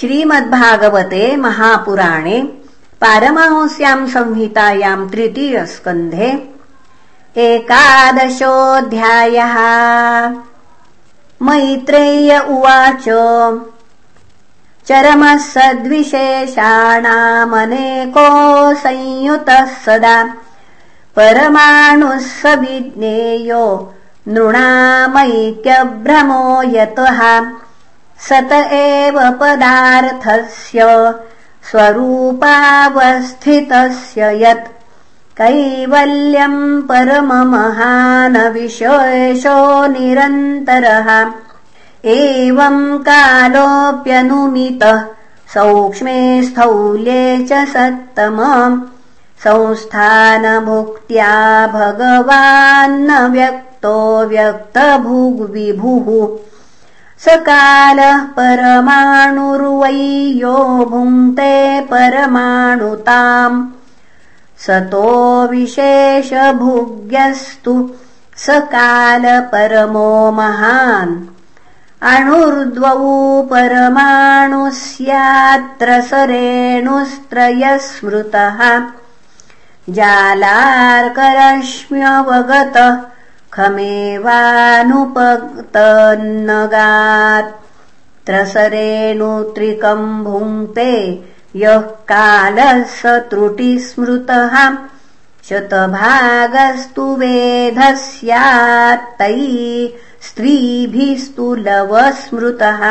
श्रीमद्भागवते महापुराणे पारमहंस्याम् संहितायाम् तृतीयस्कन्धे एकादशोऽध्यायः। मैत्रेय्य उवाच चरमः सद्विशेषाणामनेको संयुतः सदा परमाणुः स विज्ञेयो नृणामैक्यभ्रमो यतः सत एव पदार्थस्य स्वरूपावस्थितस्य यत् कैवल्यम् परममहानविशेषो निरन्तरः। एवम् कालोऽप्यनुमितः सौक्ष्मे स्थौल्ये च सत्तम। संस्थानभुक्त्या भगवान्न व्यक्तो व्यक्तभुग्विभुः सकालः परमाणुर्वै यो भुङ्क्ते परमाणुताम्। सतो विशेषभुग्यस्तु सकालपरमो महान्। अणुर्द्वौ परमाणु स्यात्र सरेणुस्त्रयस्मृतः। जालार्करश्म्यवगतः त्रसरेणुत्रिकम् भुङ्क्ते यः कालः स त्रुटिस्मृतः शतभागस्तु वेधः स्यात्तैः स्त्रीभिस्तु लवस्मृतः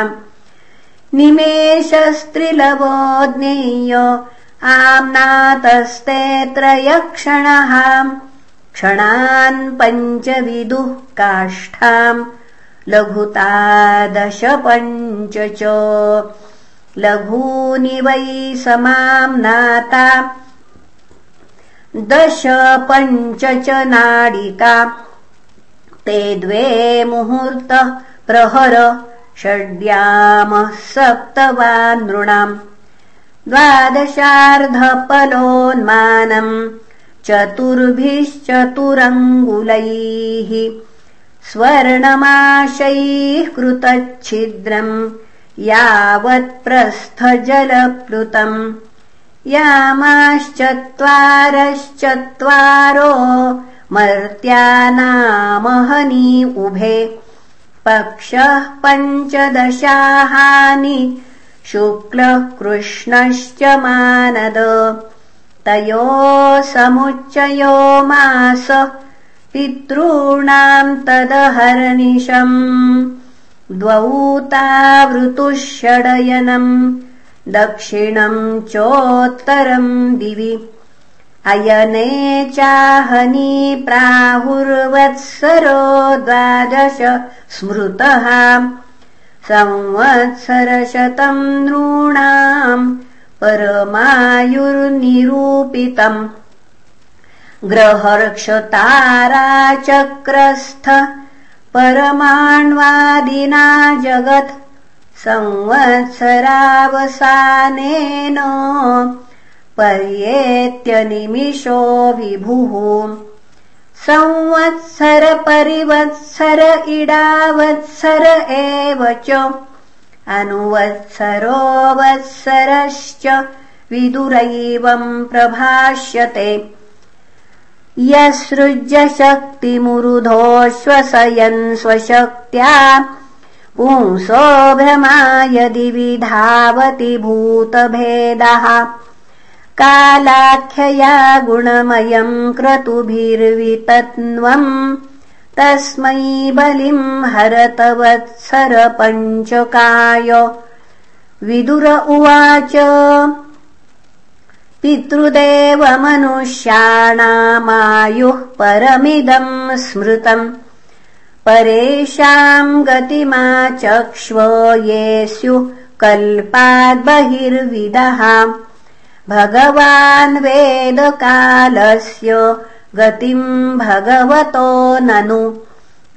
निमेषस्त्रिलवो ज्ञेय आम्नातस्ते त्रयक्षणः क्षणान् पञ्चविदुः काष्ठाम् लघुतादश पञ्च च लघूनि वै समाम्नाता दश पञ्च च नाडिका। ते द्वे मुहूर्तः प्रहर। षड्यामः सप्त वा नृणाम् द्वादशार्धपलोन्मानम् चतुर्भिश्चतुरङ्गुलैः स्वर्णमाशैः कृतच्छिद्रम् यावत्प्रस्थजलप्लुतम् यामाश्चत्वारश्चत्वारो मर्त्यानामहनी उभे। पक्षः पञ्चदशाहानि शुक्लः कृष्णश्च मानद तयो समुच्चयो मास पितॄणाम् तदहर्निशम् द्वौ तावृतुः षडयनम् दक्षिणम् चोत्तरम् दिवि। अयने चाहनी प्राहुर्वत्सरो द्वादश स्मृतः। संवत्सरशतम् नृणाम् परमायुर्निरूपितम्। ग्रहर्क्षताराचक्रस्थ परमाण्वादिना जगत् संवत्सरावसानेन पर्येत्यनिमिषो विभुः। संवत्सर परिवत्सर इडावत्सर एव च वत्सरश्च विदुरैवम् प्रभाष्यते। यसृज्यशक्तिमुरुधोऽश्वसयन् स्वशक्त्या पुंसो भ्रमा यदि विधावति भूतभेदः। कालाख्यया गुणमयम् क्रतुभिर्वितन्वम् तस्मै बलिम् हरतवत्सर पञ्चकाय विदुर उवाच पितृदेवमनुष्याणामायुः परमिदम् स्मृतम्। परेषाम् गतिमाचक्ष्व ये स्युः कल्पाद्बहिर्विदः। भगवान् वेदकालस्य गतिम् भगवतो ननु।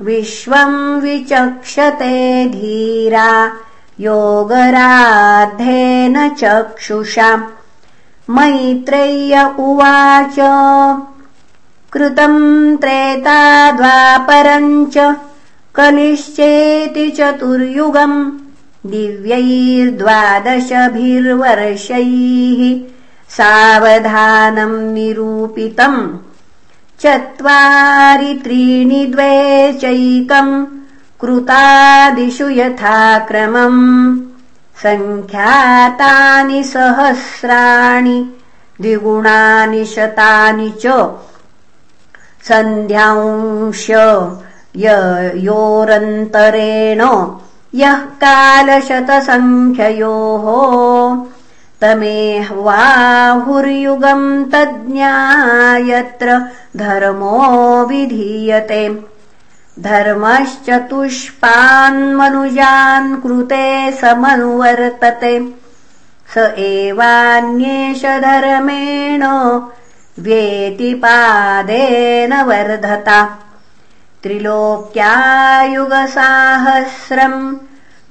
विश्वम् विचक्षते धीरा। योगराद्धेन चक्षुषा। मैत्रेय्य उवाच। कृतम् त्रेता द्वापरम् च। कलिश्चेति चतुर्युगम् दिव्यैर्द्वादशभिर्वर्षैः। सावधानम् निरूपितम् चत्वारि त्रीणि द्वे चैकम् कृतादिषु यथाक्रमम् सङ्ख्यातानि सहस्राणि द्विगुणानि शतानि च सन्ध्यांश योरन्तरेण यः कालशतसङ्ख्ययोः तमेह्वाहुर्युगम् तज्ज्ञायत्र धर्मो विधीयते। धर्मश्चतुष्पान्मनुजान् कृते समनुवर्तते। स एवान्येष धर्मेण व्येतिपादेन वर्धता। त्रिलोक्यायुगसाहस्रम्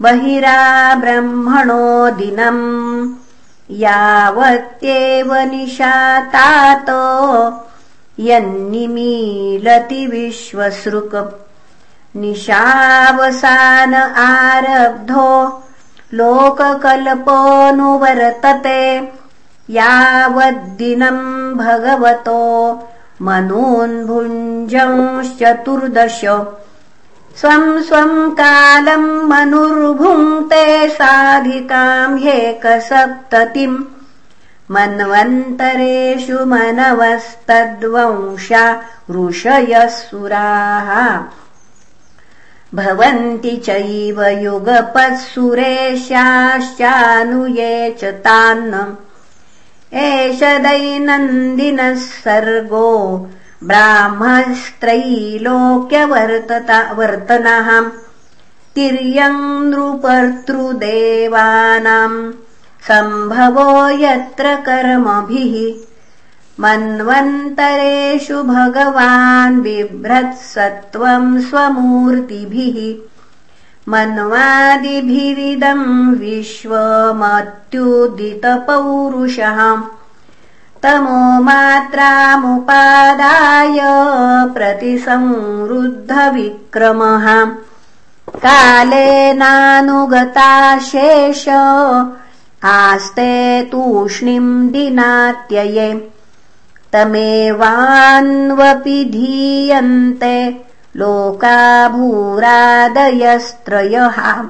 बहिराब्रह्मणो दिनम् यावत्येव निशातात यन्निमीलति विश्वसृक्। निशावसान आरब्धो लोककल्पोऽनुवर्तते यावद्दिनम् भगवतो मनून्भुञ्जंश्चतुर्दश स्वम् स्वम् कालम् मनुर्भुङ्क्ते साधिकाम् ह्येकसप्ततिम् मन्वन्तरेषु मनवस्तद्वंशा ऋषयः सुराः भवन्ति चैव युगपत्सुरेशाश्चानुये च तान्। एष दैनन्दिनः सर्गो ब्राह्मस्त्रैलोक्यवर्तनः तिर्यम् नृपर्तृदेवानाम् सम्भवो यत्र कर्मभिः। मन्वन्तरेषु भगवान् बिभ्रत्सत्त्वम् स्वमूर्तिभिः। मन्वादिभिरिदम् विश्वमत्युदितपौरुषः तमो मात्रामुपादाय प्रतिसंवृद्धविक्रमः कालेनानुगताशेष आस्ते तूष्णीम् दिनात्यये। तमेवान्वपि धीयन्ते लोकाभूरादयस्त्रयः।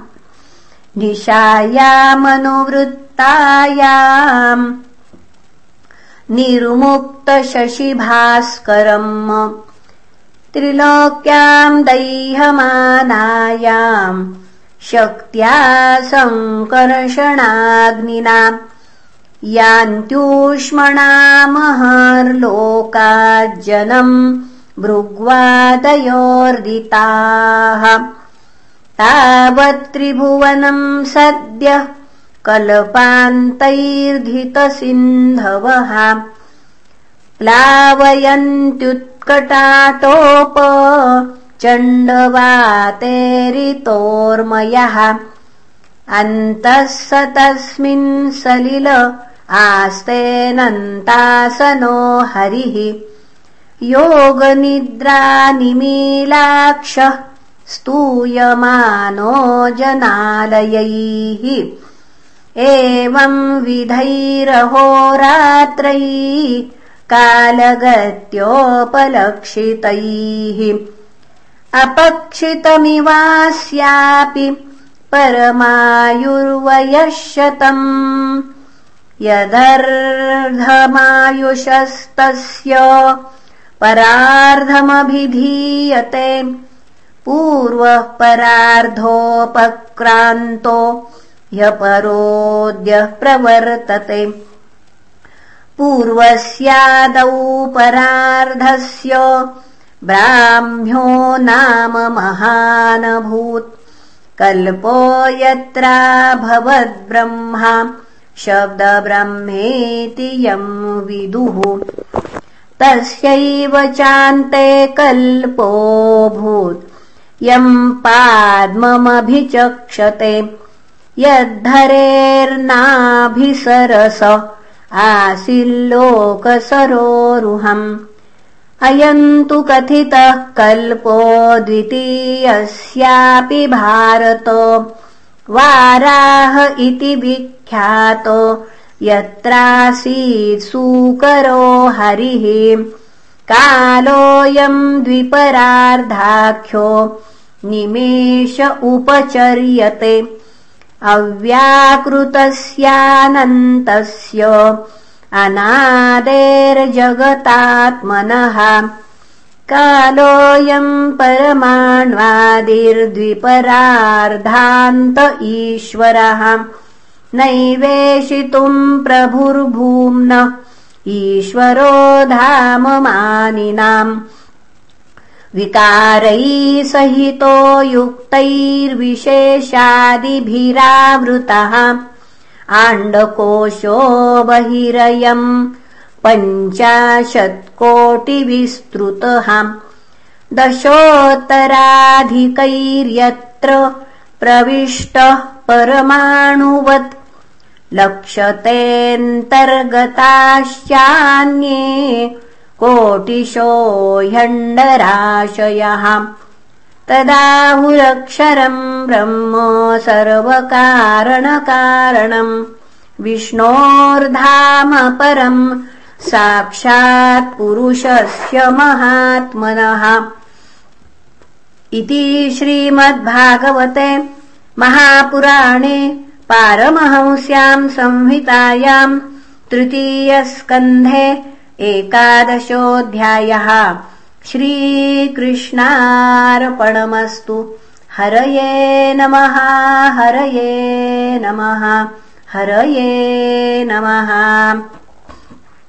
निशायामनुवृत्तायाम् निर्मुक्तशशिभास्करम्। त्रिलोक्याम् दैह्यमानायाम् शक्त्या सङ्कर्षणाग्निना। यान्त्यूष्मणामहर्लोकाज्जनम् भृग्वादयोर्दिताः। तावत्त्रिभुवनम् सद्यः कल्पान्तैर्धितसिन्धवः प्लावयन्त्युत्कटाटोप चण्डवातेरितोर्मयः अन्तः स तस्मिन् सलिल आस्तेऽनन्तासनो हरिः योगनिद्रानिमीलाक्षः स्तूयमानो जनालयैः एवम् विधैरहोरात्रैः कालगत्योपलक्षितैः। अपक्षितमिवास्यापि परमायुर्वयशतम् यदर्धमायुषस्तस्य परार्धमभिधीयते। पूर्वः परार्धोपक्रान्तो ह्यपरोद्यः प्रवर्तते। पूर्वस्यादौ परार्धस्य ब्राह्म्यो नाम महानभूत्। कल्पो यत्रा भवद्ब्रह्मा शब्दब्रह्मेति यम् विदुः। तस्यैव चान्ते कल्पोऽभूत् यम् पाद्ममभिचक्षते यद्धरेर्नाभिसरस आसिल्लोकसरोरुहम्। अयम् तु कथितः कल्पो द्वितीयस्यापि भारत। वाराह इति विख्यातो। यत्रासीत् सूकरो हरिः। कालोऽयम् द्विपरार्धाख्यो। निमेष उपचर्यते अव्याकृतस्यानन्तस्य अनादेर्जगतात्मनः कालोऽयम् परमाण्वादिर्द्विपरार्धान्त ईश्वरः नैवेशितुम् प्रभुर्भूम्न ईश्वरो धाममानिनाम् विकारैः सहितो युक्तैर्विशेषादिभिरावृतः आण्डकोशो बहिरयम् पञ्चाशत्कोटिविस्तृतः। दशोत्तराधिकैर्यत्र प्रविष्टः परमाणुवत्। लक्षतेऽन्तर्गताश्चान्ये कोटिशो ह्यण्डराशयः तदाहुरक्षरम् ब्रह्म सर्वकारणकारणम् विष्णोर्धाम परम् साक्षात् पुरुषस्य महात्मनः। इति श्रीमद्भागवते महापुराणे पारमहंस्याम् संहितायाम् तृतीयस्कन्धे एकादशोऽध्यायः। श्रीकृष्णार्पणमस्तु। हरये नमः हरये नमः हरये नमः